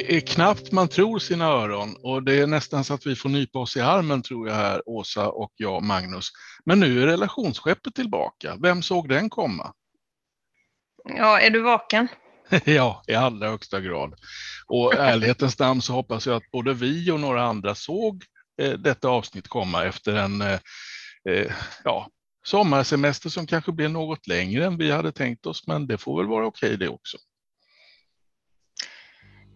Det är knappt man tror sina öron och det är nästan så att vi får nypa oss i armen tror jag här, Åsa och jag, Magnus. Men nu är relationsskeppet tillbaka. Vem såg den komma? Ja, är du vaken? ja, i allra högsta grad. Och ärlighetens namn så hoppas jag att både vi och några andra såg eh, detta avsnitt komma efter en eh, eh, ja, sommarsemester som kanske blev något längre än vi hade tänkt oss, men det får väl vara okej det också.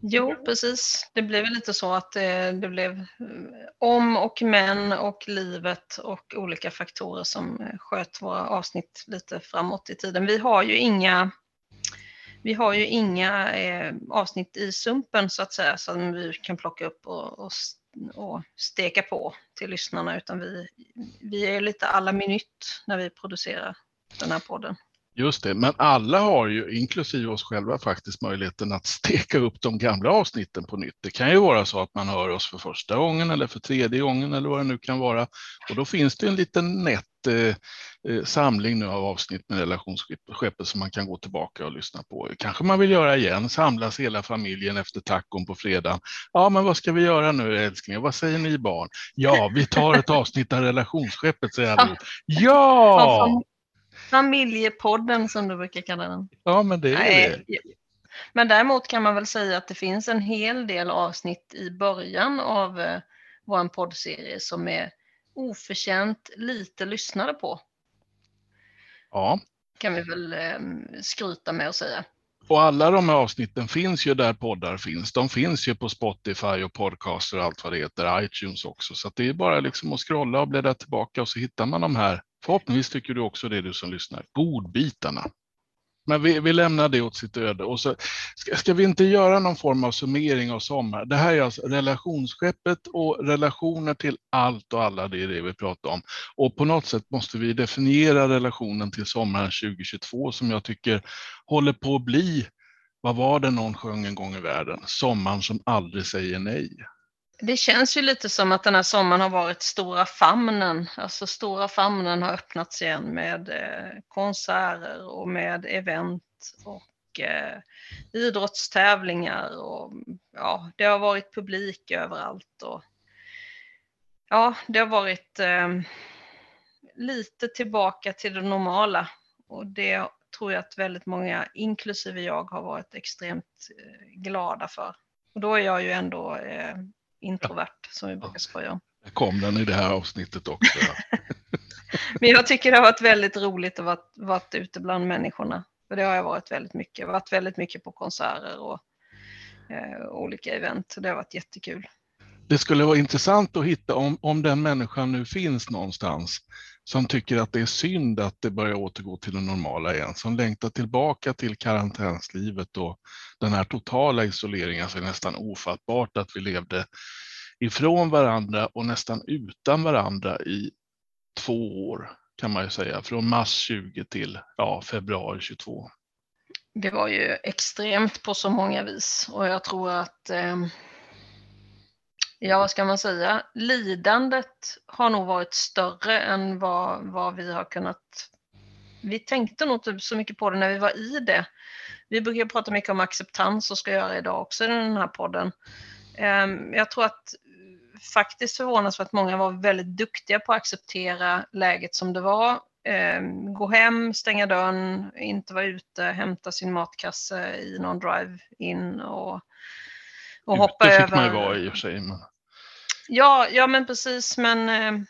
Jo, precis. Det blev lite så att det, det, blev om och men och livet och olika faktorer som sköt våra avsnitt lite framåt i tiden. Vi har ju inga, vi har ju inga eh, avsnitt i sumpen så att säga som vi kan plocka upp och, och, och steka på till lyssnarna utan vi, vi är lite alla minut när vi producerar den här podden. Just det, men alla har ju, inklusive oss själva, faktiskt möjligheten att steka upp de gamla avsnitten på nytt. Det kan ju vara så att man hör oss för första gången eller för tredje gången eller vad det nu kan vara. Och då finns det en liten nätt eh, eh samling nu av avsnitt med relationsskeppet som man kan gå tillbaka och lyssna på. Kanske man vill göra igen, samlas hela familjen efter tacon på fredagen. Ja, men vad ska vi göra nu älskling? Vad säger ni barn? Ja, vi tar ett avsnitt av relationsskeppet, säger alla. Ja! Familjepodden som du brukar kalla den. Ja, men det är Nej. det. Men däremot kan man väl säga att det finns en hel del avsnitt i början av eh, vår poddserie som är oförtjänt lite lyssnade på. Ja. Kan vi väl eh, skryta med att säga. Och alla de här avsnitten finns ju där poddar finns. De finns ju på Spotify och podcaster och allt vad det heter, iTunes också. Så det är bara liksom att scrolla och bläddra tillbaka och så hittar man de här Förhoppningsvis tycker du också det du som lyssnar. Godbitarna. Men vi, vi lämnar det åt sitt öde. Och så, ska, ska, vi inte göra någon form av summering av sommar? Det här är alltså relationsskeppet och relationer till allt och alla, det är det vi pratar om. Och på något sätt måste vi definiera relationen till sommaren 2022 som jag tycker håller på att bli, vad var det någon sjöng en gång i världen? Sommaren som aldrig säger nej. Det känns ju lite som att den här sommaren har varit stora famnen. Alltså stora famnen har öppnats igen med eh, konserter och med event och eh, idrottstävlingar och ja, det har varit publik överallt och ja, det har varit eh, lite tillbaka till det normala och det tror jag att väldigt många, inklusive jag, har varit extremt eh, glada för. Och då är jag ju ändå eh, introvert som vi brukar skoja om. Där kom den i det här avsnittet också. Men jag tycker det har varit väldigt roligt att vara varit ute bland människorna. För det har jag varit väldigt mycket. Jag har varit väldigt mycket på konserter och eh, olika event. Det har varit jättekul. Det skulle vara intressant att hitta om, om den människan nu finns någonstans som tycker att det är synd att det börjar återgå till det normala igen, som längtar tillbaka till karantänslivet och den här totala isoleringen, alltså nästan ofattbart att vi levde ifrån varandra och nästan utan varandra i två år kan man ju säga, från mars 20 till ja, februari 22. Det var ju extremt på så många vis. Och jag tror att eh, ja, vad ska man säga, lidandet har nog varit större än vad, vad vi har kunnat... Vi tänkte nog inte så mycket på det när vi var i det. Vi brukar prata mycket om acceptans och ska göra idag också i den här podden. Ehm, jag tror att faktiskt förvånansvärt många var väldigt duktiga på att acceptera läget som det var. Ehm, gå hem, stänga dörren, inte vara ute, hämta sin matkasse i någon drive-in och, och hoppa över. Det fick man ju vara i och för sig. Ja, ja men precis men eh,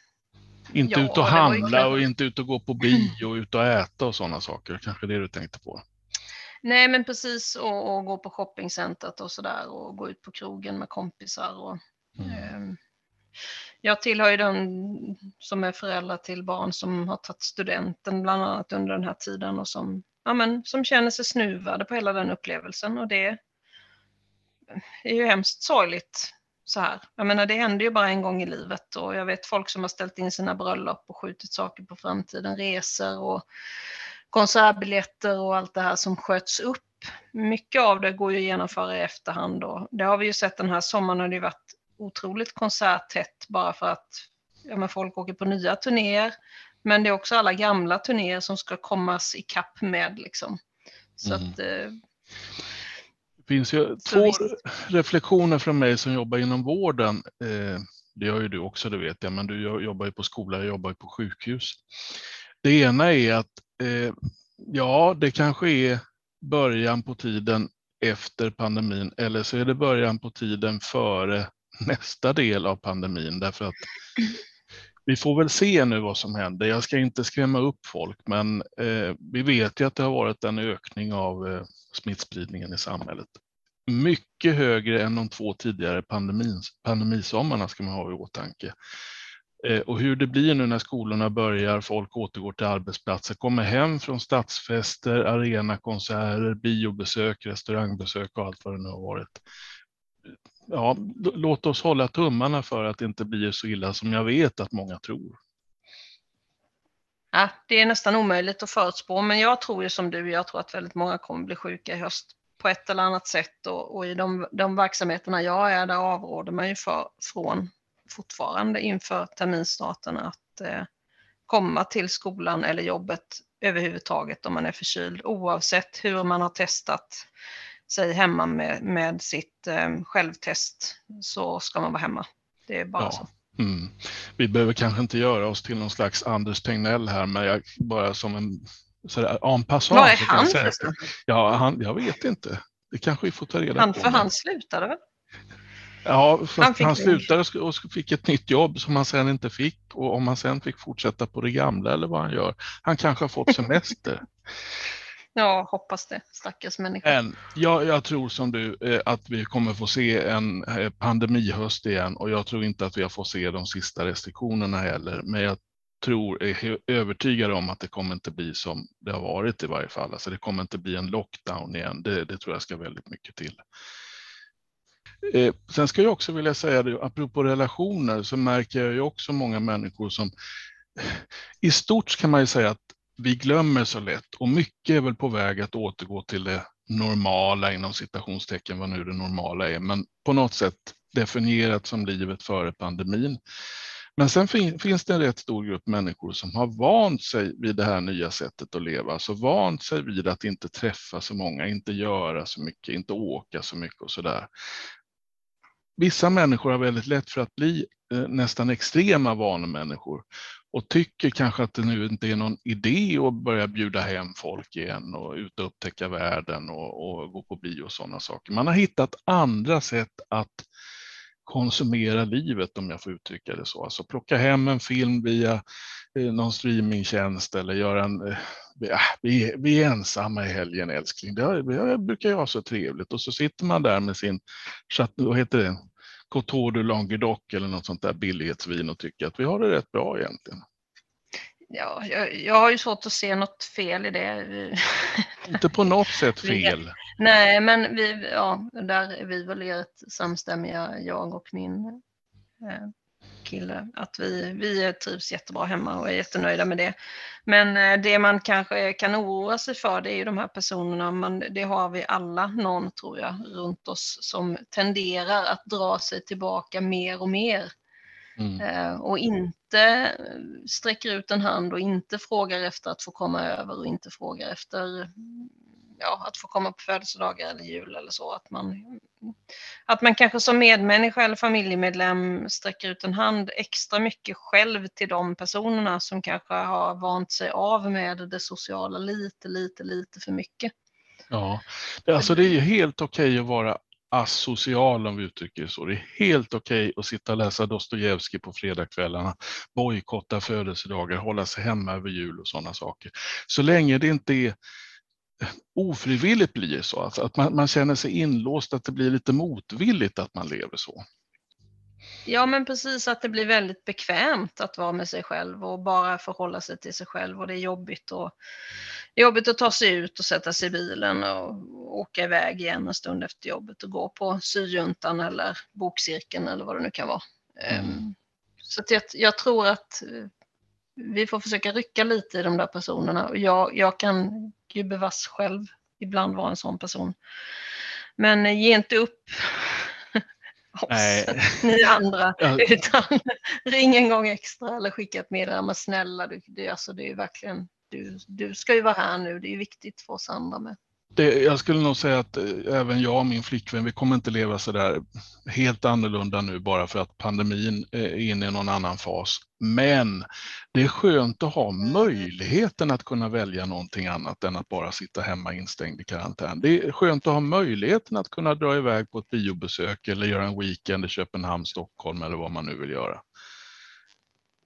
inte ja, ut och handla och inte ut och gå på bio och ut och äta och sådana saker. Kanske det du tänkte på. Nej men precis och, och gå på shoppingcentret och sådär och gå ut på krogen med kompisar. Och, mm. eh, jag tillhör ju de som är föräldrar till barn som har tagit studenten bland annat under den här tiden och som, ja, men, som känner sig snuvade på hela den upplevelsen och det är ju hemskt sorgligt så här. Jag menar det händer ju bara en gång i livet och jag vet folk som har ställt in sina bröllop och skjutit saker på framtiden, resor och konsertbiljetter och allt det här som sköts upp. Mycket av det går ju att genomföra i efterhand och det har vi ju sett den här sommaren har det varit otroligt konserttätt bara för att ja, men folk åker på nya turnéer. Men det är också alla gamla turnéer som ska kommas ikapp med liksom. Så mm. att, eh, finns ju Så två visst. reflektioner från mig som jobbar inom vården. Eh, det gör ju du också, det vet jag, men du jo- jobbar ju på skola, jag jobbar ju på sjukhus. Det ena är att eh, ja, det kanske är början på tiden efter pandemin eller så är det början på tiden före nästa del av pandemin därför att vi får väl se nu vad som händer. Jag ska inte skrämma upp folk, men eh, vi vet ju att det har varit en ökning av eh, smittspridningen i samhället. Mycket högre än de två tidigare pandemisommarna ska man ha i åtanke. Eh, och hur det blir nu när skolorna börjar, folk återgår till arbetsplatser, kommer hem från stadsfester, arenakonserter, biobesök, restaurangbesök och allt vad det nu har varit. Ja, låt oss hålla tummarna för att det inte blir så illa som jag vet att många tror. Ja, det är nästan omöjligt att förutspå, men jag tror ju som du, jag tror att väldigt många kommer bli sjuka i höst på ett eller annat sätt och, och i de, de verksamheterna jag är där avråder man ju för, från fortfarande inför terminsstarten att eh, komma till skolan eller jobbet överhuvudtaget om man är förkyld oavsett hur man har testat sig hemma med, med sitt eh, självtest så ska man vara hemma. Det är bara Ja. så. Mm. Vi behöver kanske inte göra oss till någon slags Anders Tegnell här, men jag bara som en sådär, en passant. Vad är han säga- förresten? Ja, han, jag vet inte. Det kanske vi får ta reda Han, på. för han slutade väl? Ja, Han han, slutade och fick ett nytt jobb som han sen inte fick och om han sen fick fortsätta på det gamla eller vad han gör. Han kanske har fått semester. Ja, hoppas det. Stackars människa. Men jag, jag tror som du eh, att vi kommer få se en eh, pandemihöst igen och jag tror inte att vi har fått se de sista restriktionerna heller. Men jag tror, är övertygad om att det kommer inte bli som det har varit i varje fall. Alltså det kommer inte bli en lockdown igen. Det, det tror jag ska väldigt mycket till. Eh, sen ska jag också vilja säga det, apropå relationer så märker jag ju också många människor som i stort kan man ju säga att vi glömmer så lätt och mycket är väl på väg att återgå till det normala inom citationstecken, vad nu det normala är, men på något sätt definierat som livet före pandemin. Men sen fin- finns det en rätt stor grupp människor som har vant sig vid det här nya sättet att leva, alltså vant sig vid att inte träffa så många, inte göra så mycket, inte åka så mycket och så där. Vissa människor har väldigt lätt för att bli eh, nästan extrema vanemänniskor och tycker kanske att det nu inte är någon idé att börja bjuda hem folk igen och ut och upptäcka världen och, och gå på bio och sådana saker. Man har hittat andra sätt att konsumera livet om jag får uttrycka det så. Alltså plocka hem en film via eh, någon streamingtjänst eller göra en ja, vi, vi är ensamma i helgen älskling. Det, det brukar jag ha så trevligt och så sitter man där med sin, vad heter det, Coteau de Languedoc eller något sånt där billighetsvin och tycker att vi har det rätt bra egentligen. Ja, jag, jag har ju svårt att se något fel i det. Inte på något sätt fel. Nej, men vi, ja, där är vi väl rätt samstämmiga, jag och min eh, kille, att vi, vi trivs jättebra hemma och är jättenöjda med det. Men eh, det man kanske kan oroa sig för, det är ju de här personerna, man, det har vi alla, någon tror jag, runt oss som tenderar att dra sig tillbaka mer och mer Mm. eh, och inte sträcker ut en hand och inte frågar efter att få komma över och inte frågar efter ja, att få komma på födelsedagar eller jul eller så. Att man, att man kanske som medmänniska eller familjemedlem sträcker ut en hand extra mycket själv till de personerna som kanske har vant sig av med det sociala lite, lite, lite för mycket. Ja, alltså det är ju helt okej att vara asocial om vi uttrycker det så. Det är helt okej att sitta och läsa Dostojevskij på fredagskvällarna, bojkotta födelsedagar, hålla sig hemma över jul och sådana saker. Så länge det inte är ofrivilligt blir så, alltså att man, man känner sig inlåst, att det blir lite motvilligt att man lever så. Ja, men precis att det blir väldigt bekvämt att vara med sig själv och bara förhålla sig till sig själv och det är jobbigt, och, det är jobbigt att ta sig ut och sätta sig i bilen och åka iväg igen en stund efter jobbet och gå på syjuntan eller bokcirkeln eller vad det nu kan vara. Mm. Ehm, Så jag, jag tror att eh, vi får försöka rycka lite i de där personerna och jag, jag kan gubevars själv ibland vara en sån person. Men eh, ge inte upp oss, Nej. ni andra, utan ring en gång extra eller skicka ett meddelande. Men snälla, du, det, alltså, det är ju verkligen, du, du ska ju vara här nu, det är ju viktigt för oss andra med. Det, jag skulle nog säga att eh, även jag och min flickvän, vi kommer inte leva så där helt annorlunda nu bara för att pandemin är inne i någon annan fas. Men det är skönt att ha möjligheten att kunna välja någonting annat än att bara sitta hemma instängd i karantän. Det är skönt att ha möjligheten att kunna dra iväg på ett biobesök eller göra en weekend i Köpenhamn, Stockholm eller vad man nu vill göra.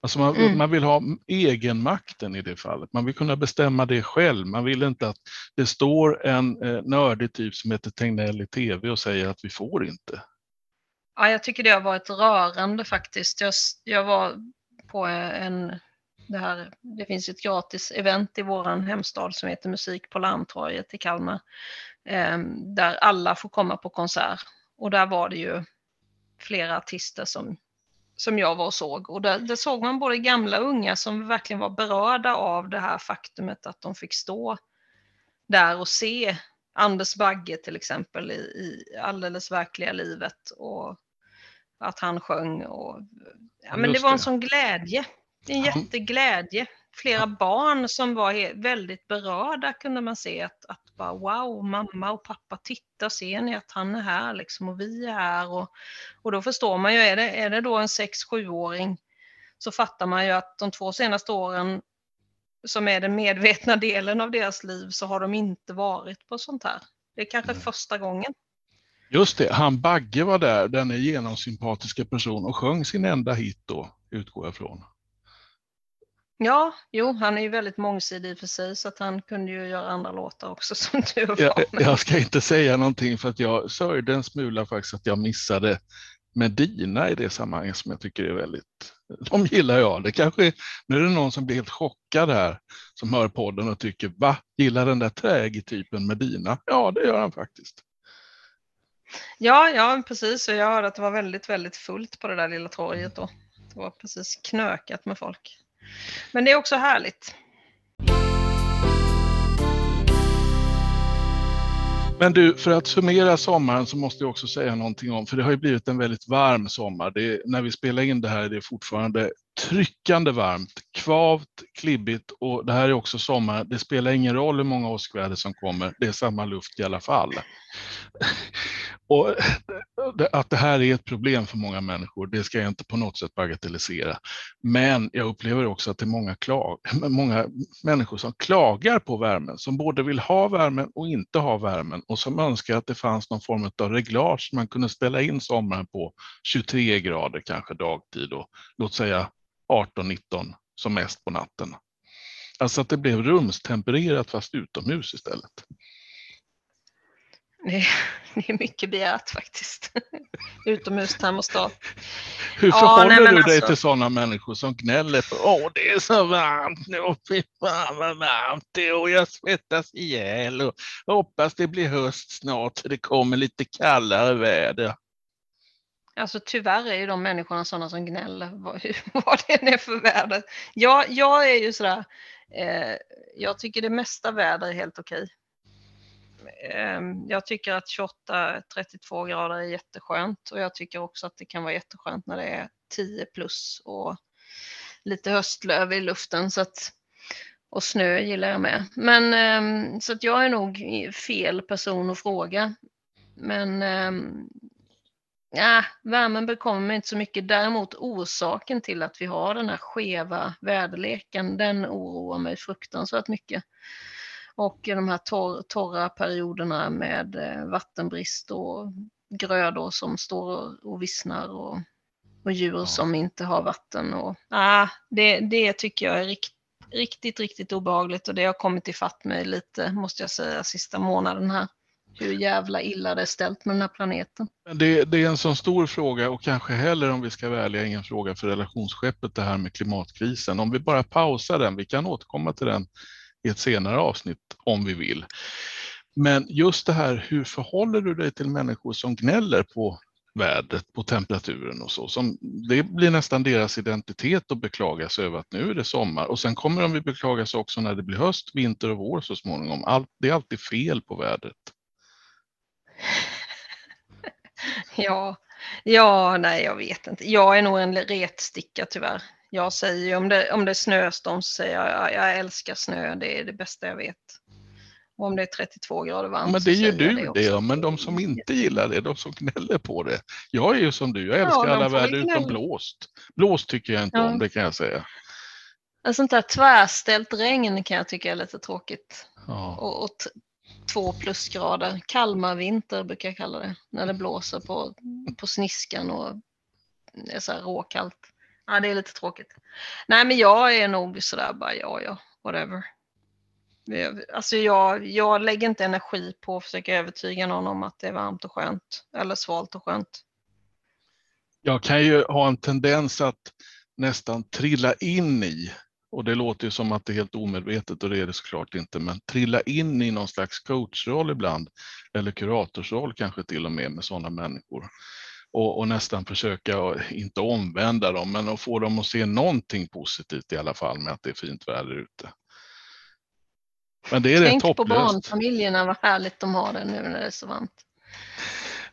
Alltså man, mm. man, vill ha egenmakten i det fallet. Man vill kunna bestämma det själv. Man vill inte att det står en eh, nördig typ som heter Tegnell i tv och säger att vi får inte. Ja, jag tycker det har varit rörande faktiskt. Jag, jag var på en, det här, det finns ett gratis event i vår hemstad som heter Musik på Larmtorget i Kalmar. Eh, där alla får komma på konsert. Och där var det ju flera artister som som jag var och såg. Och där, där, såg man både gamla och unga som verkligen var berörda av det här faktumet att de fick stå där och se Anders Bagge till exempel i, i alldeles verkliga livet och att han sjöng. Och, ja, men det var en sån glädje, en jätteglädje flera barn som var väldigt berörda kunde man se att, att bara, wow, mamma och pappa tittar, ser ni att han är här liksom och vi är här och, och då förstår man ju, är det, är det då en 6-7-åring så fattar man ju att de två senaste åren som är den medvetna delen av deras liv så har de inte varit på sånt här. Det är kanske mm. första gången. Just det, han Bagge var där, den är genomsympatiska person och sjöng sin enda hit då, utgår jag från. Ja, jo, han är ju väldigt mångsidig för sig så att han kunde ju göra andra låtar också som du var. Jag, jag ska inte säga någonting för att jag sörjde en smula faktiskt att jag missade Medina i det sammanhanget som jag tycker är väldigt, de gillar jag. Det kanske, nu är det någon som blir helt chockad här som hör podden och tycker va, gillar den där trägtypen Medina? Ja, det gör han faktiskt. Ja, ja, precis. Och jag hörde att det var väldigt, väldigt fullt på det där lilla torget då. Det var precis knökat med folk. Men det är också härligt. Men du, för att summera sommaren så måste jag också säga någonting om, för det har ju blivit en väldigt varm sommar. Det när vi spelar in det här är det fortfarande tryckande varmt, kvavt, klibbigt och det här är också sommar. Det spelar ingen roll hur många åskväder som kommer, det är samma luft i alla fall. Och att det här är ett problem för många människor, det ska jag inte på något sätt bagatellisera. Men jag upplever också att det är många, klag, många människor som klagar på värmen, som både vill ha värmen och inte ha värmen och som önskar att det fanns någon form av reglage man kunde ställa in sommaren på 23 grader kanske dagtid och låt säga 18-19 som mest på natten. Alltså att det blev rumstempererat fast utomhus istället. Det är, det är mycket begärt faktiskt. Utomhustermostat. Hur förhåller ja, nej, du dig alltså... till sådana människor som gnäller på åh det är så varmt nu och fy fan vad varmt det är och jag svettas ihjäl och hoppas det blir höst snart så det kommer lite kallare väder. Alltså tyvärr är ju de människorna sådana som gnäller vad, vad det än är för väder. Jag, jag är ju sådär, eh, jag tycker det mesta väder är helt okej. Eh, jag tycker att 28-32 grader är jätteskönt och jag tycker också att det kan vara jätteskönt när det är 10 plus och lite höstlöv i luften. Så att, och snö gillar jag med. Men eh, så att jag är nog fel person att fråga. Men eh, Ja, värmen bekommer inte så mycket. Däremot orsaken till att vi har den här skeva väderleken, den oroar mig fruktansvärt mycket. Och de här torr, torra perioderna med eh, vattenbrist och grödor som står och vissnar och, och djur ja. som inte har vatten. Och, ah, det, det tycker jag är rikt, riktigt, riktigt obehagligt och det har kommit ifatt mig lite, måste jag säga, sista månaden här hur jävla illa det är ställt med den här planeten. Det, det, är en sån stor fråga och kanske heller om vi ska välja ingen fråga för relationsskeppet det här med klimatkrisen. Om vi bara pausar den, vi kan återkomma till den i ett senare avsnitt om vi vill. Men just det här, hur förhåller du dig till människor som gnäller på vädret, på temperaturen och så. Som, det blir nästan deras identitet att beklaga sig över att nu är det sommar och sen kommer de att beklaga sig också när det blir höst, vinter och vår så småningom. Allt, det är alltid fel på vädret. ja, ja, nej, jag vet inte. Jag är nog en retsticka tyvärr. Jag säger om det, om det är snöstorm så säger jag, jag, älskar snö, det är det bästa jag vet. Och om det är 32 grader varmt Men det jag du också. det, ja, men de som inte gillar det, de som gnäller på det. Jag är ju som du, jag älskar de alla väder utom blåst. Blåst tycker jag inte Ja. om, det kan jag säga. Sånt där tvärställt regn kan jag tycka är lite tråkigt. Ja. Och, och två plusgrader. Kalmarvinter brukar jag kalla det. När det blåser på, på sniskan och är så här råkallt. Ja, det är lite tråkigt. Nej, men jag är nog sådär bara, ja, ja, whatever. Alltså jag, jag lägger inte energi på att försöka övertyga någon om att det är varmt och skönt. Eller svalt och skönt. Jag kan ju ha en tendens att nästan trilla in i, och det låter ju som att det är helt omedvetet och det är det såklart inte, men trilla in i någon slags coachroll ibland, eller kuratorsroll kanske till och med med sådana människor. Och, och nästan försöka, inte omvända dem, men att få dem att se någonting positivt i alla fall med att det är fint väder ute. Men det är Tänk rätt på hopplöst. barnfamiljerna, vad härligt de har det nu när det är så varmt.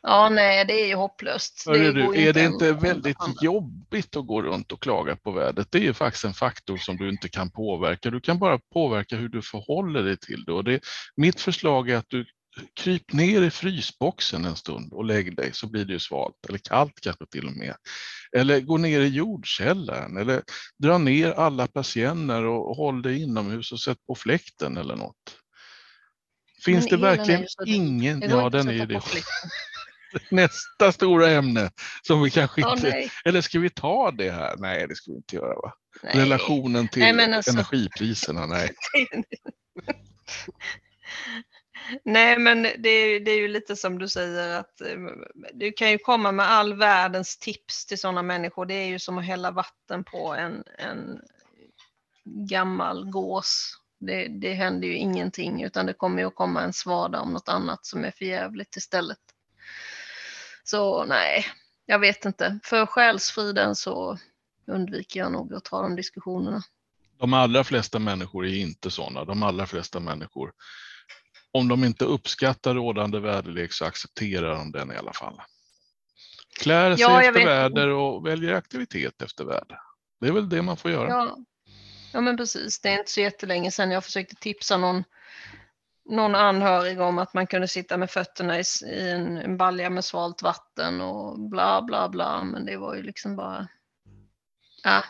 Ja, nej, det är ju hopplöst. Hörru går du, är det inte väldigt andra. jobbigt att gå runt och klaga på vädret? Det är ju faktiskt en faktor som du inte kan påverka. Du kan bara påverka hur du förhåller dig till det. Och det mitt förslag är att du kryp ner i frysboxen en stund och lägg dig så blir det ju svalt eller kallt kanske till och med. Eller gå ner i jordkällaren eller dra ner alla persienner och håll dig inomhus och sätt på fläkten eller något. Finns Men det verkligen ingen, Det ja den är ju det. Nästa stora ämne som vi kanske inte nej, eller ska vi ta det här? Nej, det ska vi inte göra va? nej. Relationen till Nej, alltså- energipriserna, nej. Nej, men det är, ju- det är ju lite som du säger att eh, du kan ju komma med all världens tips till sådana människor. Det är ju som att hälla vatten på en, en gammal gås. Det, det händer ju ingenting utan det kommer ju att komma en svada om något annat som är förjävligt istället. Så nej, jag vet inte. För själsfriden så undviker jag nog att ta de diskussionerna. De allra flesta människor är inte sådana. De allra flesta människor, om de inte uppskattar rådande väderlek så accepterar de den i alla fall. Klär sig Ja, efter vet. väder och väljer aktivitet efter väder. Det är väl det man får göra. Ja. ja, men precis. Det är inte så jättelänge sedan jag försökte tipsa någon, någon anhörig om att man kunde sitta med fötterna i, i en, en balja med svalt vatten och bla bla bla. Men det var ju liksom bara... Ja,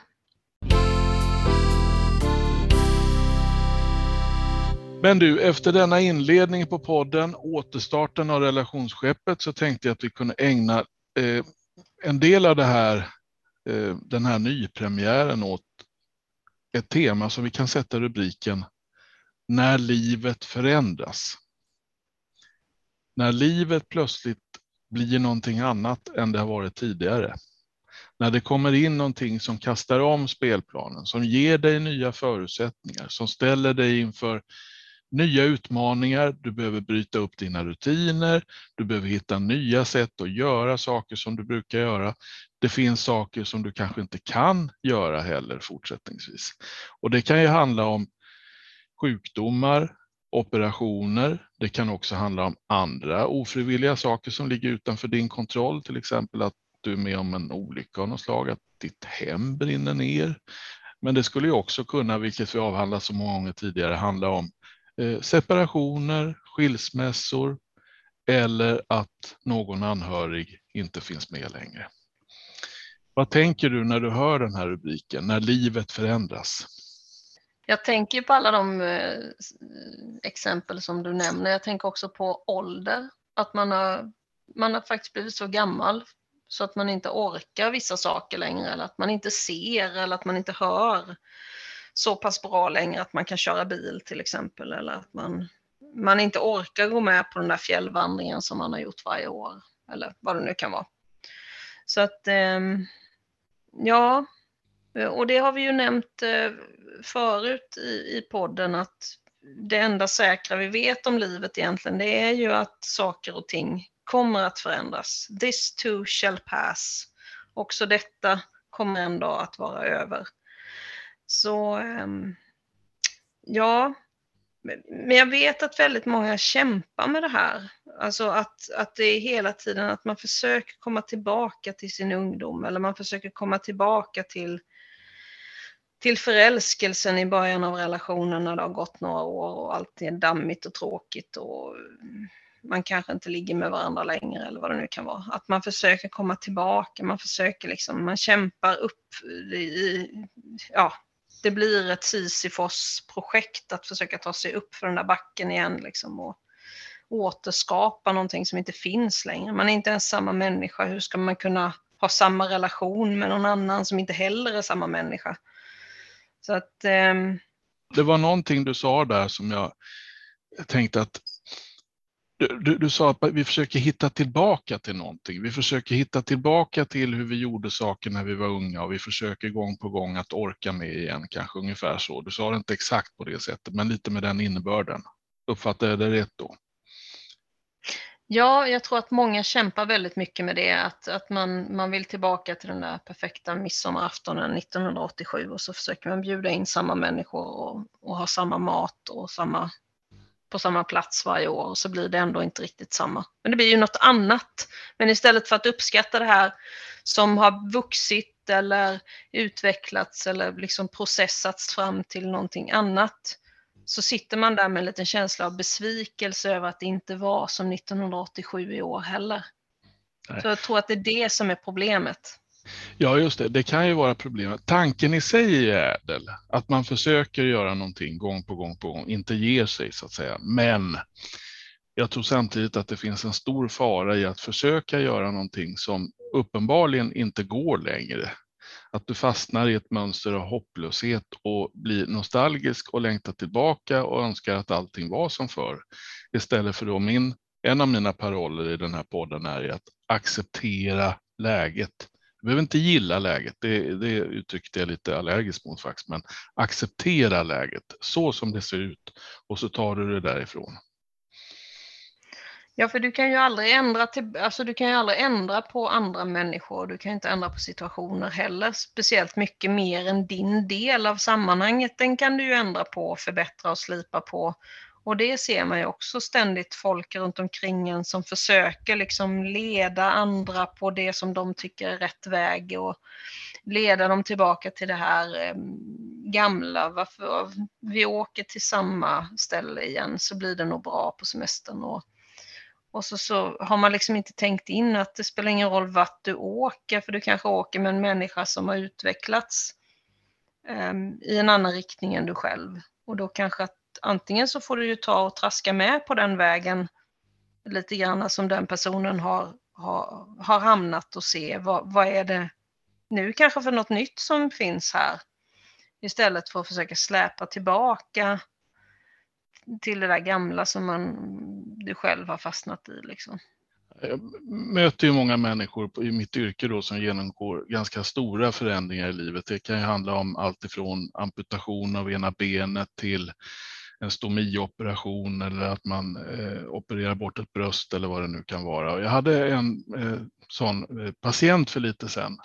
Men du, efter denna inledning på podden, återstarten av relationsskeppet, så tänkte jag att vi kunde ägna eh, en del av det här, eh, den här nypremiären åt ett tema som vi kan sätta rubriken när livet förändras. När livet plötsligt blir någonting annat än det har varit tidigare. När det kommer in någonting som kastar om spelplanen, som ger dig nya förutsättningar, som ställer dig inför nya utmaningar, du behöver bryta upp dina rutiner, du behöver hitta nya sätt att göra saker som du brukar göra. Det finns saker som du kanske inte kan göra heller fortsättningsvis. Och det kan ju handla om sjukdomar, operationer. Det kan också handla om andra ofrivilliga saker som ligger utanför din kontroll, till exempel att du är med om en olycka av något slag, att ditt hem brinner ner. Men det skulle ju också kunna, vilket vi avhandlat så många gånger tidigare, handla om eh, separationer, skilsmässor eller att någon anhörig inte finns med längre. Vad tänker du när du hör den här rubriken, när livet förändras? Jag tänker på alla de eh, eh, exempel som du nämner. Jag tänker också på ålder. Att man har, man har faktiskt blivit så gammal så att man inte orkar vissa saker längre eller att man inte ser eller att man inte hör så pass bra längre att man kan köra bil till exempel eller att man, man inte orkar gå med på den där fjällvandringen som man har gjort varje år eller vad det nu kan vara. Så att ehm, ja, Eh, och det har vi ju nämnt eh, förut i, i podden att det enda säkra vi vet om livet egentligen det är ju att saker och ting kommer att förändras. This too shall pass. Också detta kommer en dag att vara över. Så ehm, ja, men jag vet att väldigt många kämpar med det här. Alltså att, att det är hela tiden att man försöker komma tillbaka till sin ungdom eller man försöker komma tillbaka till till förälskelsen i början av relationen när det har gått några år och allt är dammigt och tråkigt och man kanske inte ligger med varandra längre eller vad det nu kan vara. Att man försöker komma tillbaka, man försöker liksom, man kämpar upp i, ja, det blir ett Sisyfos-projekt att försöka ta sig upp för den där backen igen liksom och återskapa någonting som inte finns längre. Man är inte ens samma människa, hur ska man kunna ha samma relation med någon annan som inte heller är samma människa? Så att... Um... Det var någonting du sa där som jag tänkte att du, du, du, sa att vi försöker hitta tillbaka till någonting. Vi försöker hitta tillbaka till hur vi gjorde saker när vi var unga och vi försöker gång på gång att orka med igen, kanske ungefär så. Du sa det inte exakt på det sättet, men lite med den innebörden. Uppfattade jag det rätt då? Ja, jag tror att många kämpar väldigt mycket med det, att, att man, man vill tillbaka till den där perfekta midsommaraftonen 1987 och så försöker man bjuda in samma människor och, och ha samma mat och samma, på samma plats varje år och så blir det ändå inte riktigt samma. Men det blir ju något annat. Men istället för att uppskatta det här som har vuxit eller utvecklats eller liksom processats fram till någonting annat så sitter man där med en liten känsla av besvikelse över att det inte var som 1987 i år heller. Nej. Så jag tror att det är det som är problemet. Ja, just det. Det kan ju vara problemet. Tanken i sig är ädel, att man försöker göra någonting gång på gång på gång, inte ger sig så att säga. Men jag tror samtidigt att det finns en stor fara i att försöka göra någonting som uppenbarligen inte går längre att du fastnar i ett mönster av hopplöshet och blir nostalgisk och längtar tillbaka och önskar att allting var som förr. Istället för då min, en av mina paroller i den här podden är att acceptera läget. Du behöver inte gilla läget, det, det uttryckte jag lite allergiskt mot faktiskt, men acceptera läget så som det ser ut och så tar du det därifrån. Ja, för du kan ju aldrig ändra, till, alltså du kan ju aldrig ändra på andra människor. Du kan inte ändra på situationer heller, speciellt mycket mer än din del av sammanhanget. Den kan du ju ändra på, förbättra och slipa på. Och det ser man ju också ständigt folk runt omkring en som försöker liksom leda andra på det som de tycker är rätt väg och leda dem tillbaka till det här eh, gamla. Varför vi åker till samma ställe igen så blir det nog bra på semestern. Och, och så, så har man liksom inte tänkt in att det spelar ingen roll vart du åker, för du kanske åker med en människa som har utvecklats um, i en annan riktning än du själv. Och då kanske att antingen så får du ju ta och traska med på den vägen lite grann som den personen har, har, har hamnat och se vad, vad är det nu kanske för något nytt som finns här. Istället för att försöka släpa tillbaka till det där gamla som man, du själv har fastnat i. Liksom. Jag möter ju många människor i mitt yrke då som genomgår ganska stora förändringar i livet. Det kan ju handla om allt ifrån amputation av ena benet till en stomioperation eller att man eh, opererar bort ett bröst eller vad det nu kan vara. Jag hade en eh, sån eh, patient för lite sedan.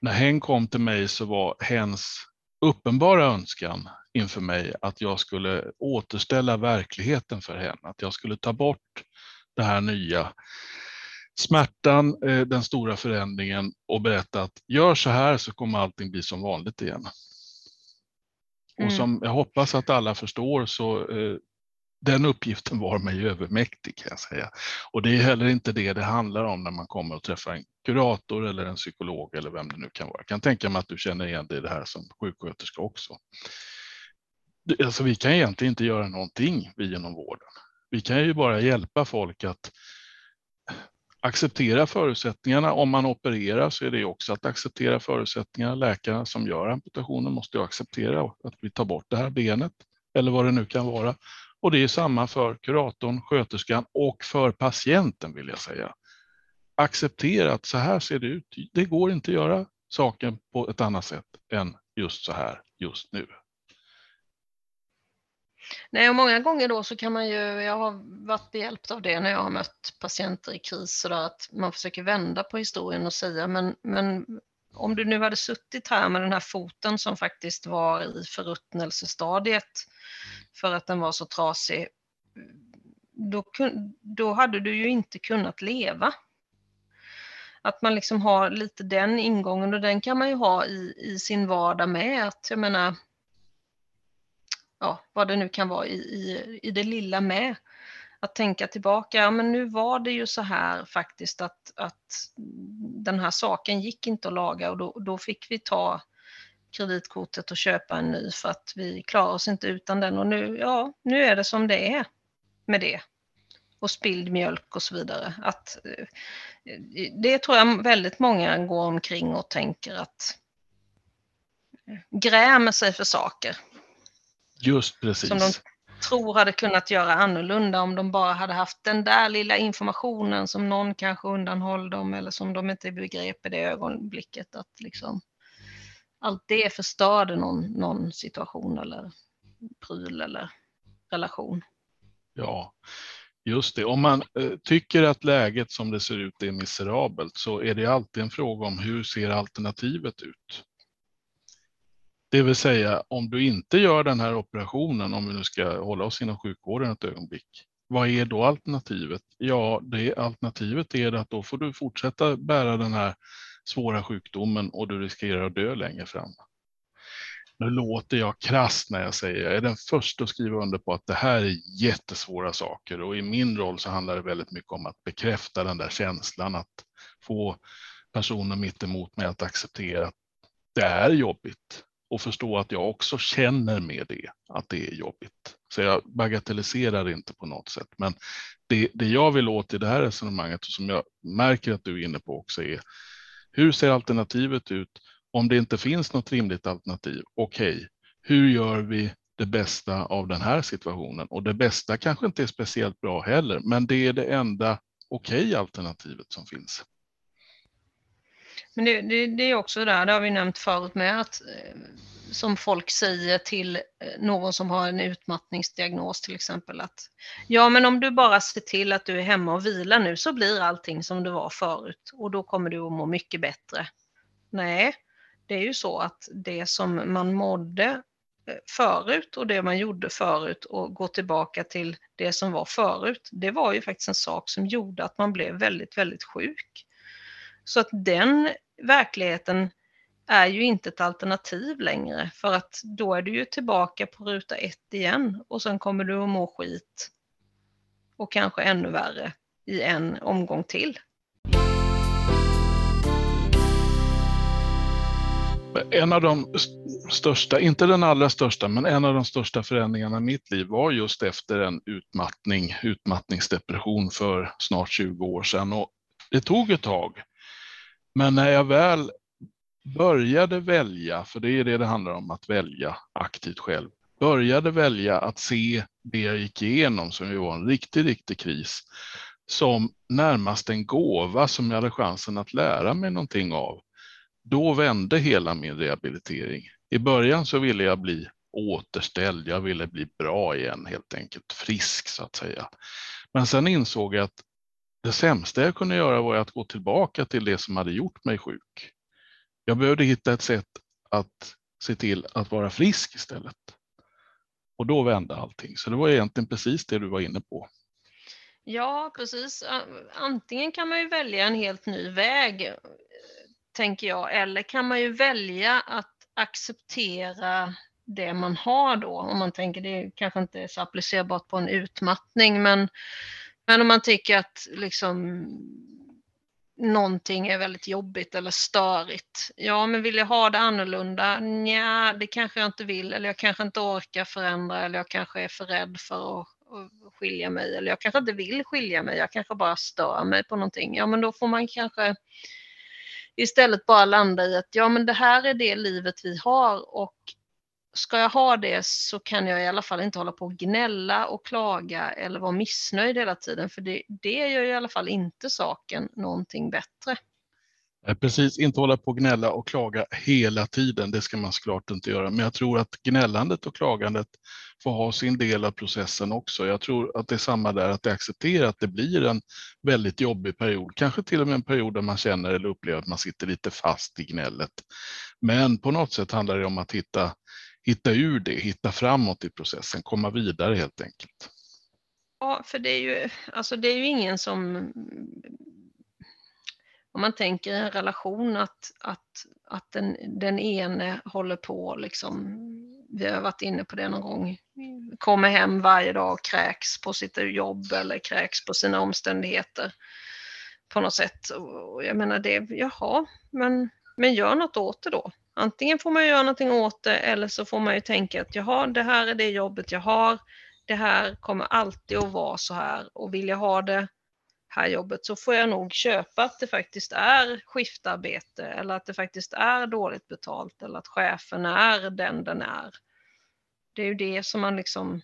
När hen kom till mig så var hens uppenbara önskan inför mig att jag skulle återställa verkligheten för henne, att jag skulle ta bort det här nya smärtan, eh, den stora förändringen och berätta att gör så här så kommer allting bli som vanligt igen. Mm. Och som jag hoppas att alla förstår så eh, den uppgiften var mig övermäktig kan jag säga. Och det är heller inte det det handlar om när man kommer och träffar en kurator eller en psykolog eller vem det nu kan vara. Jag kan tänka mig att du känner igen dig i det här som sjuksköterska också. Alltså vi kan egentligen inte göra någonting vi inom vården. Vi kan ju bara hjälpa folk att acceptera förutsättningarna. Om man opererar så är det också att acceptera förutsättningarna. Läkarna som gör amputationen måste ju acceptera att vi tar bort det här benet eller vad det nu kan vara. Och det är samma för kuratorn, sköterskan och för patienten vill jag säga. Acceptera att så här ser det ut. Det går inte att göra saken på ett annat sätt än just så här just nu. Nej, och många gånger då så kan man ju, jag har varit behjälpt av det när jag har mött patienter i kris, så där att man försöker vända på historien och säga, men, men om du nu hade suttit här med den här foten som faktiskt var i förruttnelsestadiet för att den var så trasig, då, då hade du ju inte kunnat leva. Att man liksom har lite den ingången och den kan man ju ha i, i sin vardag med. Att jag menar, ja, vad det nu kan vara i, i, i det lilla med. Att tänka tillbaka, ja men nu var det ju så här faktiskt att, att den här saken gick inte att laga och då, då fick vi ta kreditkortet och köpa en ny för att vi klarar oss inte utan den och nu, ja, nu är det som det är med det. Och spilld mjölk och så vidare. Att, eh, det tror jag väldigt många går omkring och tänker att eh, grämer sig för saker. Just precis. Som de tror hade kunnat göra annorlunda om de bara hade haft den där lilla informationen som någon kanske undanhåller dem eller som de inte begrep i det ögonblicket. Att liksom, allt det förstörde någon, någon situation eller pryl eller relation. Ja, just det. Om man eh, tycker att läget som det ser ut är miserabelt så är det alltid en fråga om hur ser alternativet ut? Det vill säga om du inte gör den här operationen, om vi nu ska hålla oss inom sjukvården ett ögonblick, vad är då alternativet? Ja, det alternativet är att då får du fortsätta bära den här svåra sjukdomen och du riskerar att dö längre fram. Nu låter jag krass när jag säger, jag är den första att skriva under på att det här är jättesvåra saker och i min roll så handlar det väldigt mycket om att bekräfta den där känslan, att få personen mitt emot mig att acceptera att det är jobbigt och förstå att jag också känner med det, att det är jobbigt. Så jag bagatelliserar inte på något sätt. Men det, det jag vill åt i det här resonemanget och som jag märker att du är inne på också är hur ser alternativet ut om det inte finns något rimligt alternativ? Okej, okay, hur gör vi det bästa av den här situationen? Och det bästa kanske inte är speciellt bra heller, men det är det enda okej okay alternativet som finns. Men det, det, det, är också där, det har vi nämnt förut med, att eh, som folk säger till eh, någon som har en utmattningsdiagnos till exempel att ja men om du bara ser till att du är hemma och vilar nu så blir allting som det var förut och då kommer du att må mycket bättre. Nej, det är ju så att det som man mådde eh, förut och det man gjorde förut och gå tillbaka till det som var förut, det var ju faktiskt en sak som gjorde att man blev väldigt, väldigt sjuk. Så att den verkligheten är ju inte ett alternativ längre för att då är du ju tillbaka på ruta ett igen och sen kommer du att må skit och kanske ännu värre i en omgång till. En av de största, inte den allra största, men en av de största förändringarna i mitt liv var just efter en utmattning, utmattningsdepression för snart 20 år sedan. Och det tog ett tag. Men när jag väl började välja, för det är det det handlar om, att välja aktivt själv, började välja att se det jag gick igenom, som ju var en riktig, riktig kris, som närmast en gåva som jag hade chansen att lära mig någonting av. Då vände hela min rehabilitering. I början så ville jag bli återställd, jag ville bli bra igen helt enkelt, frisk så att säga. Men sen insåg jag att det sämsta jag kunde göra var att gå tillbaka till det som hade gjort mig sjuk. Jag behövde hitta ett sätt att se till att vara frisk istället. Och då vände allting. Så det var egentligen precis det du var inne på. Ja, precis. Antingen kan man ju välja en helt ny väg, tänker jag, eller kan man ju välja att acceptera det man har då. Om man tänker det kanske inte är så applicerbart på en utmattning, men, men om man tycker att liksom någonting är väldigt jobbigt eller störigt. Ja, men vill jag ha det annorlunda? Nja, det kanske jag inte vill eller jag kanske inte orkar förändra eller jag kanske är för rädd för att, att skilja mig eller jag kanske inte vill skilja mig, jag kanske bara stör mig på någonting. Ja, men då får man kanske istället bara landa i att ja, men det här är det livet vi har och ska jag ha det så kan jag i alla fall inte hålla på och gnälla och klaga eller vara missnöjd hela tiden för det, det gör i alla fall inte saken någonting bättre. Eh, precis, inte hålla på och gnälla och klaga hela tiden, det ska man såklart inte göra. Men jag tror att gnällandet och klagandet får ha sin del av processen också. Jag tror att det är samma där, att det accepterar att det blir en väldigt jobbig period, kanske till och med en period där man känner eller upplever att man sitter lite fast i gnället. Men på något sätt handlar det om att hitta hitta ur det, hitta framåt i processen, komma vidare helt enkelt. Ja, för det är ju, alltså det är ju ingen som om man tänker en relation att, att, att den, den ene håller på liksom, vi har varit inne på det någon gång, kommer hem varje dag och kräks på sitt jobb eller kräks på sina omständigheter på något sätt. Och jag menar det, jaha, men, men gör något åt det då. Antingen får man göra någonting åt det eller så får man ju tänka att jaha, det här är det jobbet jag har. Det här kommer alltid att vara så här och vill jag ha det här jobbet så får jag nog köpa att det faktiskt är skiftarbete eller att det faktiskt är dåligt betalt eller att chefen är den den är. Det är ju det som man liksom,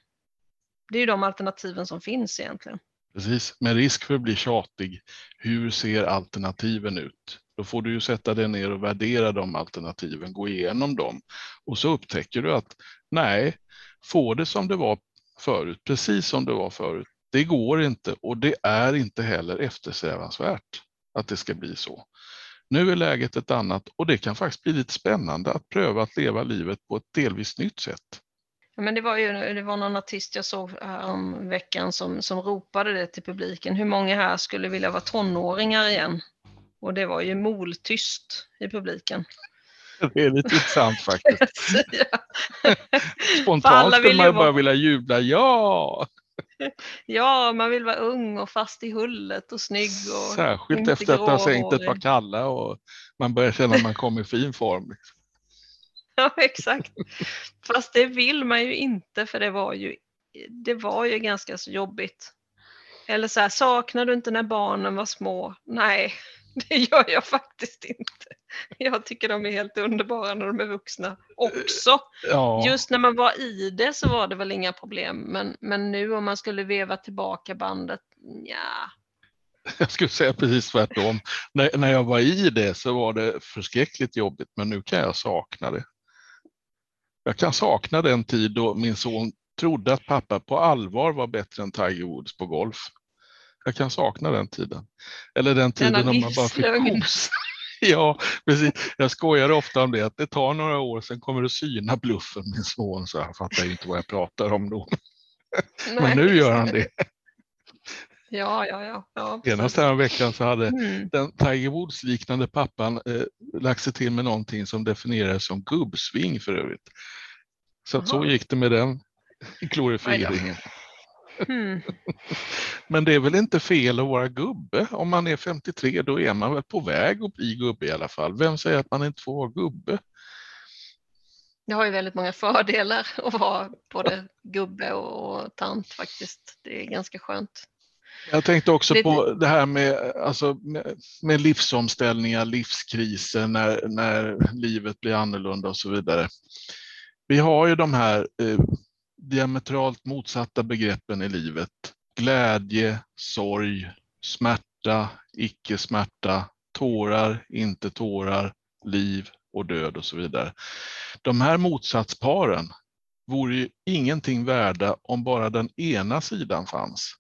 det är ju de alternativen som finns egentligen. Precis, med risk för att bli tjatig, hur ser alternativen ut? Då får du ju sätta dig ner och värdera de alternativen, gå igenom dem och så upptäcker du att nej, få det som det var förut, precis som det var förut. Det går inte och det är inte heller eftersträvansvärt att det ska bli så. Nu är läget ett annat och det kan faktiskt bli lite spännande att pröva att leva livet på ett delvis nytt sätt. Men det var ju det var någon artist jag såg eh, om veckan som, som ropade det till publiken. Hur många här skulle vilja vara tonåringar igen? Och det var ju moltyst i publiken. Det är lite intressant faktiskt. Spontant skulle man ju bara vilja jubla, ja! Ja, man vill vara ung och fast i hullet och snygg. Och Särskilt efter att ha sänkt ett par kalla och man börjar känna att man kommer i fin form. Liksom. Ja, exakt. Fast det vill man ju inte för det var ju, det var ju ganska så jobbigt. Eller så här, saknar du inte när barnen var små? Nej, det gör jag faktiskt inte. Jag tycker de är helt underbara när de är vuxna också. Ja. Just när man var i det så var det väl inga problem. Men, men nu om man skulle veva tillbaka bandet, ja. Jag skulle säga precis tvärtom. när, när jag var i det så var det förskräckligt jobbigt, men nu kan jag sakna det. Jag kan sakna den tid då min son trodde att pappa på allvar var bättre än Tiger Woods på golf. Jag kan sakna den tiden. Eller den tiden om man bara fick kos. Ja, precis. Jag skojar ofta om det, att det tar några år, sen kommer du syna bluffen min son, så jag fattar inte vad jag pratar om då. Men nu gör han det. Ja, ja, ja. ja Senast veckan så hade mm. den Tiger Woods-liknande pappan eh, lagt sig till med någonting som definierades som gubbsving för övrigt. Så så gick det med den glorifieringen. Mm. Men det är väl inte fel att vara gubbe? Om man är 53 då är man väl på väg att bli gubbe i alla fall. Vem säger att man inte får vara gubbe? Det har ju väldigt många fördelar att vara både gubbe och tant faktiskt. Det är ganska skönt. Jag tänkte också det... på det här med, alltså, med, med livsomställningar, livskriser, när, när livet blir annorlunda och så vidare. Vi har ju de här eh, diametralt motsatta begreppen i livet. Glädje, sorg, smärta, icke-smärta, tårar, inte tårar, liv och död och så vidare. De här motsatsparen vore ju ingenting värda om bara den ena sidan fanns.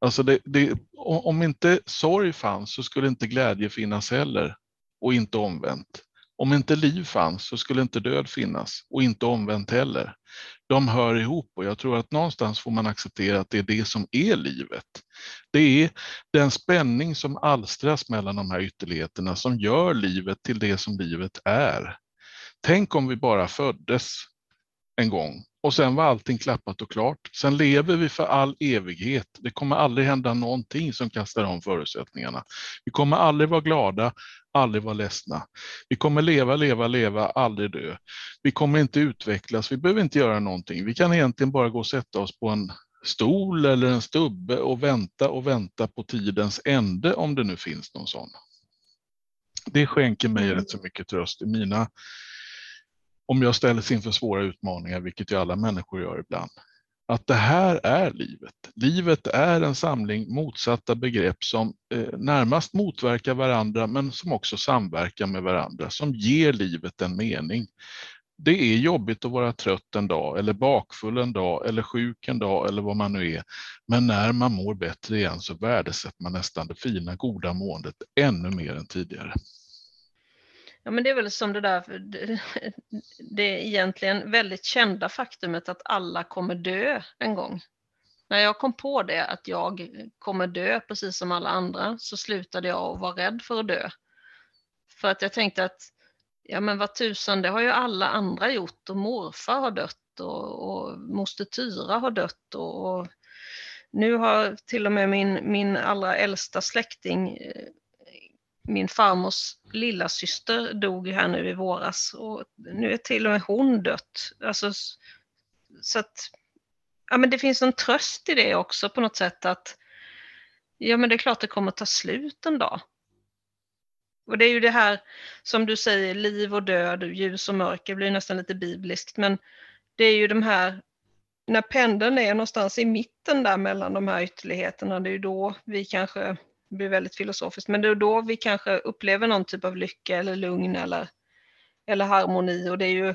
Alltså det, det, om inte sorg fanns så skulle inte glädje finnas heller och inte omvänt. Om inte liv fanns så skulle inte död finnas och inte omvänt heller. De hör ihop och jag tror att någonstans får man acceptera att det är det som är livet. Det är den spänning som alstras mellan de här ytterligheterna som gör livet till det som livet är. Tänk om vi bara föddes en gång och sen var allting klappat och klart. Sen lever vi för all evighet. Det kommer aldrig hända någonting som kastar om förutsättningarna. Vi kommer aldrig vara glada, aldrig vara ledsna. Vi kommer leva, leva, leva, aldrig dö. Vi kommer inte utvecklas, vi behöver inte göra någonting. Vi kan egentligen bara gå och sätta oss på en stol eller en stubbe och vänta och vänta på tidens ände om det nu finns någon sån. Det skänker mig rätt så mycket tröst i mina om jag ställs inför svåra utmaningar, vilket ju alla människor gör ibland, att det här är livet. Livet är en samling motsatta begrepp som eh, närmast motverkar varandra, men som också samverkar med varandra, som ger livet en mening. Det är jobbigt att vara trött en dag, eller bakfull en dag, eller sjuk en dag, eller vad man nu är. Men när man mår bättre igen så värdesätter man nästan det fina, goda måendet ännu mer än tidigare. Ja, men det är väl som det där, det, det egentligen väldigt kända faktumet att alla kommer dö en gång. när jag kom på det att jag kommer dö precis som alla andra så slutade jag att vara rädd för att dö. För att jag tänkte att ja men vad tusan, det har ju alla andra gjort och morfar har dött och, och moster Tyra har dött och, och, nu har till och med min, min allra äldsta släkting, eh, min farmors lilla syster dog här nu i våras och nu är till och med hon dött. Alltså, så att, ja men det finns en tröst i det också på något sätt att ja men det är klart det kommer ta slut en dag. Och det är ju det här som du säger, liv och död, ljus och mörker, blir nästan lite bibliskt, men det är ju de här, när pendeln är någonstans i mitten där mellan de här ytterligheterna, det är ju då vi kanske, det blir väldigt filosofiskt, men det är då vi kanske upplever någon typ av lycka eller lugn eller, eller harmoni och det är ju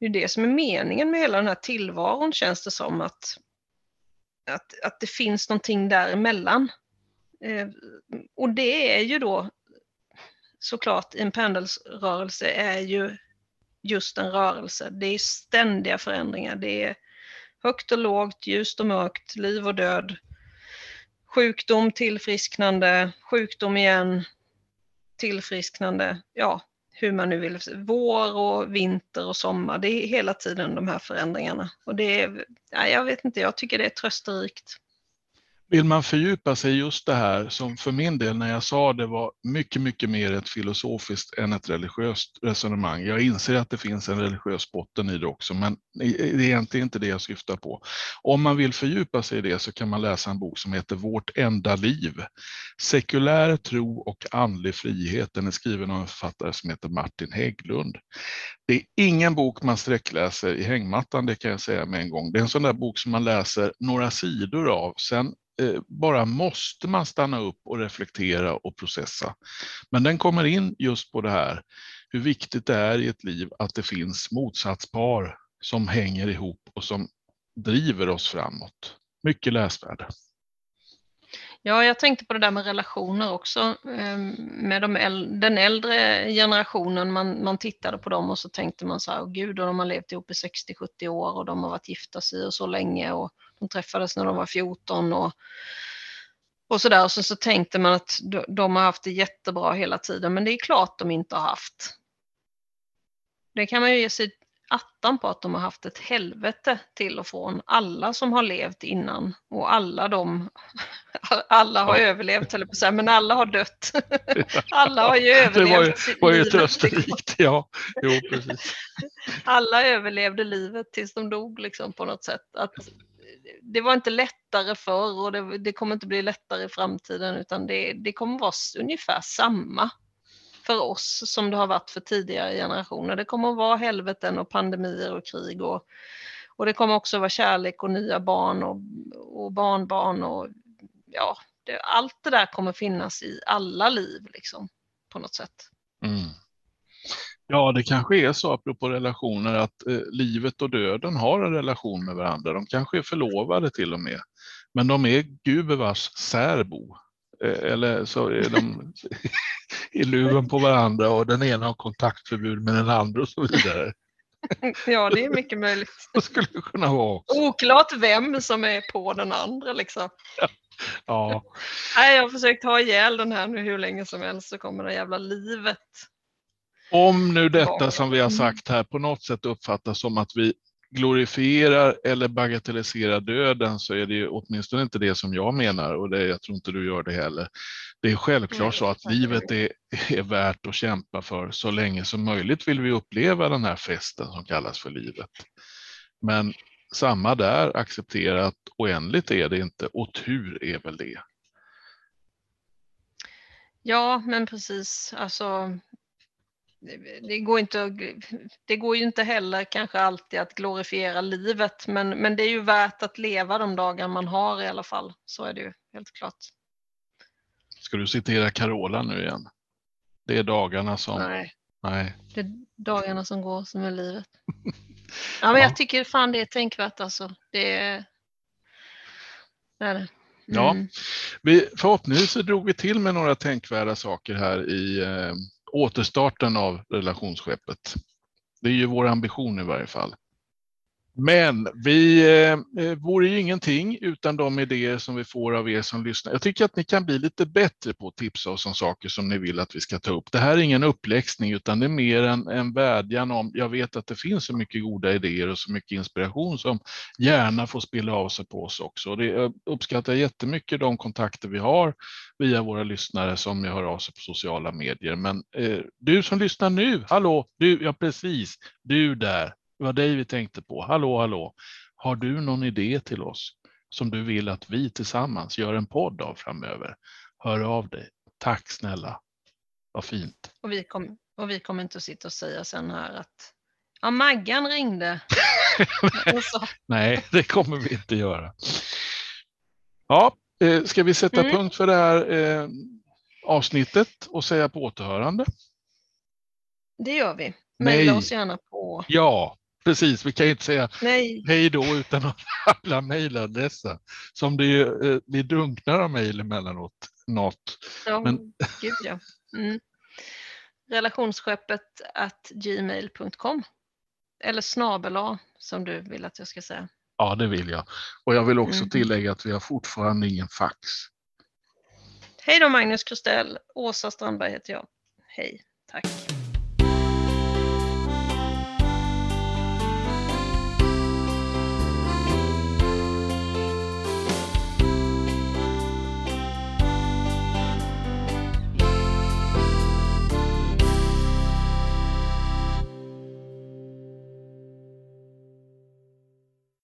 det, är det som är meningen med hela den här tillvaron känns det som att, att, att det finns någonting däremellan. Eh, och det är ju då såklart i en pendelsrörelse är ju just en rörelse. Det är ständiga förändringar. Det är högt och lågt, ljust och mörkt, liv och död, sjukdom, tillfrisknande, sjukdom igen, tillfrisknande. Ja, hur man nu vill. Vår och vinter och sommar. Det är hela tiden de här förändringarna. Och det är, ja, jag vet inte, jag tycker det är trösterikt. Vill man fördjupa sig i just det här som för min del när jag sa det var mycket, mycket mer ett filosofiskt än ett religiöst resonemang. Jag inser att det finns en religiös botten i det också, men det är egentligen inte det jag syftar på. Om man vill fördjupa sig i det så kan man läsa en bok som heter Vårt enda liv. Sekulär tro och andlig frihet. Den är skriven av en författare som heter Martin Hägglund. Det är ingen bok man sträckläser i hängmattan, det kan jag säga med en gång. Det är en sån där bok som man läser några sidor av, sen Eh, bara måste man stanna upp och reflektera och processa. Men den kommer in just på det här, hur viktigt det är i ett liv att det finns motsatspar som hänger ihop och som driver oss framåt. Mycket läsvärd. Ja, jag tänkte på det där med relationer också. Ehm, med de äldre, den äldre generationen, man, man tittade på dem och så tänkte man så här, gud, och de har levt ihop i 60-70 år och de har varit gifta sig och så länge och de träffades när de var 14 och, och så där. Och så, så tänkte man att de, de har haft det jättebra hela tiden, men det är klart de inte har haft. Det kan man ju ge sig attan på att de har haft ett helvete till och från. Alla som har levt innan och alla de, alla har ja. överlevt, eller på säga, men alla har dött. alla har ju överlevt. Det var ju, var ju trösterikt, ja. Jo, precis. alla överlevde livet tills de dog liksom på något sätt. Att det var inte lättare förr och det, det kommer inte bli lättare i framtiden utan det, det kommer vara ungefär samma för oss som det har varit för tidigare generationer. Det kommer att vara helveten och pandemier och krig och, och det kommer också vara kärlek och nya barn och, och barnbarn och ja, det, allt det där kommer finnas i alla liv liksom på något sätt. Mm. Ja, det kanske är så apropå relationer att eh, livet och döden har en relation med varandra. De kanske är förlovade till och med, men de är gubevars särbo. Eh, eller så är de i luven på varandra och den ena har kontaktförbud med den andra och så vidare. Ja, det är mycket möjligt. Det skulle kunna vara också. Oklart vem som är på den andra liksom. Ja. ja. Nej, jag har försökt ha ihjäl den här nu hur länge som helst så kommer det jävla livet. Om nu detta som vi har mm. sagt här på något sätt uppfattas som att vi glorifierar eller bagatelliserar döden så är det ju åtminstone inte det som jag menar och det, jag tror inte du gör det heller. Det är självklart så att livet är, är värt att kämpa för så länge som möjligt vill vi uppleva den här festen som kallas för livet. Men samma där, acceptera att oändligt är det inte och tur är väl det. Ja, men precis. Alltså, det går, inte, det går ju inte heller kanske alltid att glorifiera livet, men, men det är ju värt att leva de dagar man har i alla fall. Så är det ju helt klart. Ska du citera Carola nu igen? Det är dagarna som... Nej. Nej. Det är dagarna som går som är livet. Ja, men ja. jag tycker fan det är tänkvärt alltså. Det är det. Är det. Mm. Ja, vi, förhoppningsvis drog vi till med några tänkvärda saker här i eh, återstarten av relationsskeppet. Det är ju vår ambition i varje fall. Men vi eh, eh, vore ju ingenting utan de idéer som vi får av er som lyssnar. Jag tycker att ni kan bli lite bättre på att tipsa oss om saker som ni vill att vi ska ta upp. Det här är ingen uppläxning utan det är mer en, en vädjan om, jag vet att det finns så mycket goda idéer och så mycket inspiration som gärna får spilla av sig på oss också. Det, jag uppskattar jättemycket de kontakter vi har via våra lyssnare som hör av sig på sociala medier. Men eh, du som lyssnar nu, hallå, du, ja precis, du där, det var dig vi tänkte på. Hallå, hallå. Har du någon idé till oss som du vill att vi tillsammans gör en podd av framöver? Hör av dig. Tack snälla. Vad fint. Och vi, kom, och vi kommer inte att sitta och säga sen här att ja, Maggan ringde. Nej, det kommer vi inte göra. Ja, eh, ska vi sätta mm. punkt för det här eh, avsnittet och säga på återhörande? Det gör vi. Mejla oss gärna på... Ja, Precis, vi kan ju inte säga Nej. hej då utan att alla mejladresser. Som det ju, eh, vi drunknar av mejl emellanåt. Något. Ja, Men... gud ja. Mm. Relationsskeppet at gmail.com eller snabela som du vill att jag ska säga. Ja, det vill jag. Och jag vill också mm. tillägga att vi har fortfarande ingen fax. Hej då Magnus Krustell. Åsa Strandberg heter jag. Hej, tack.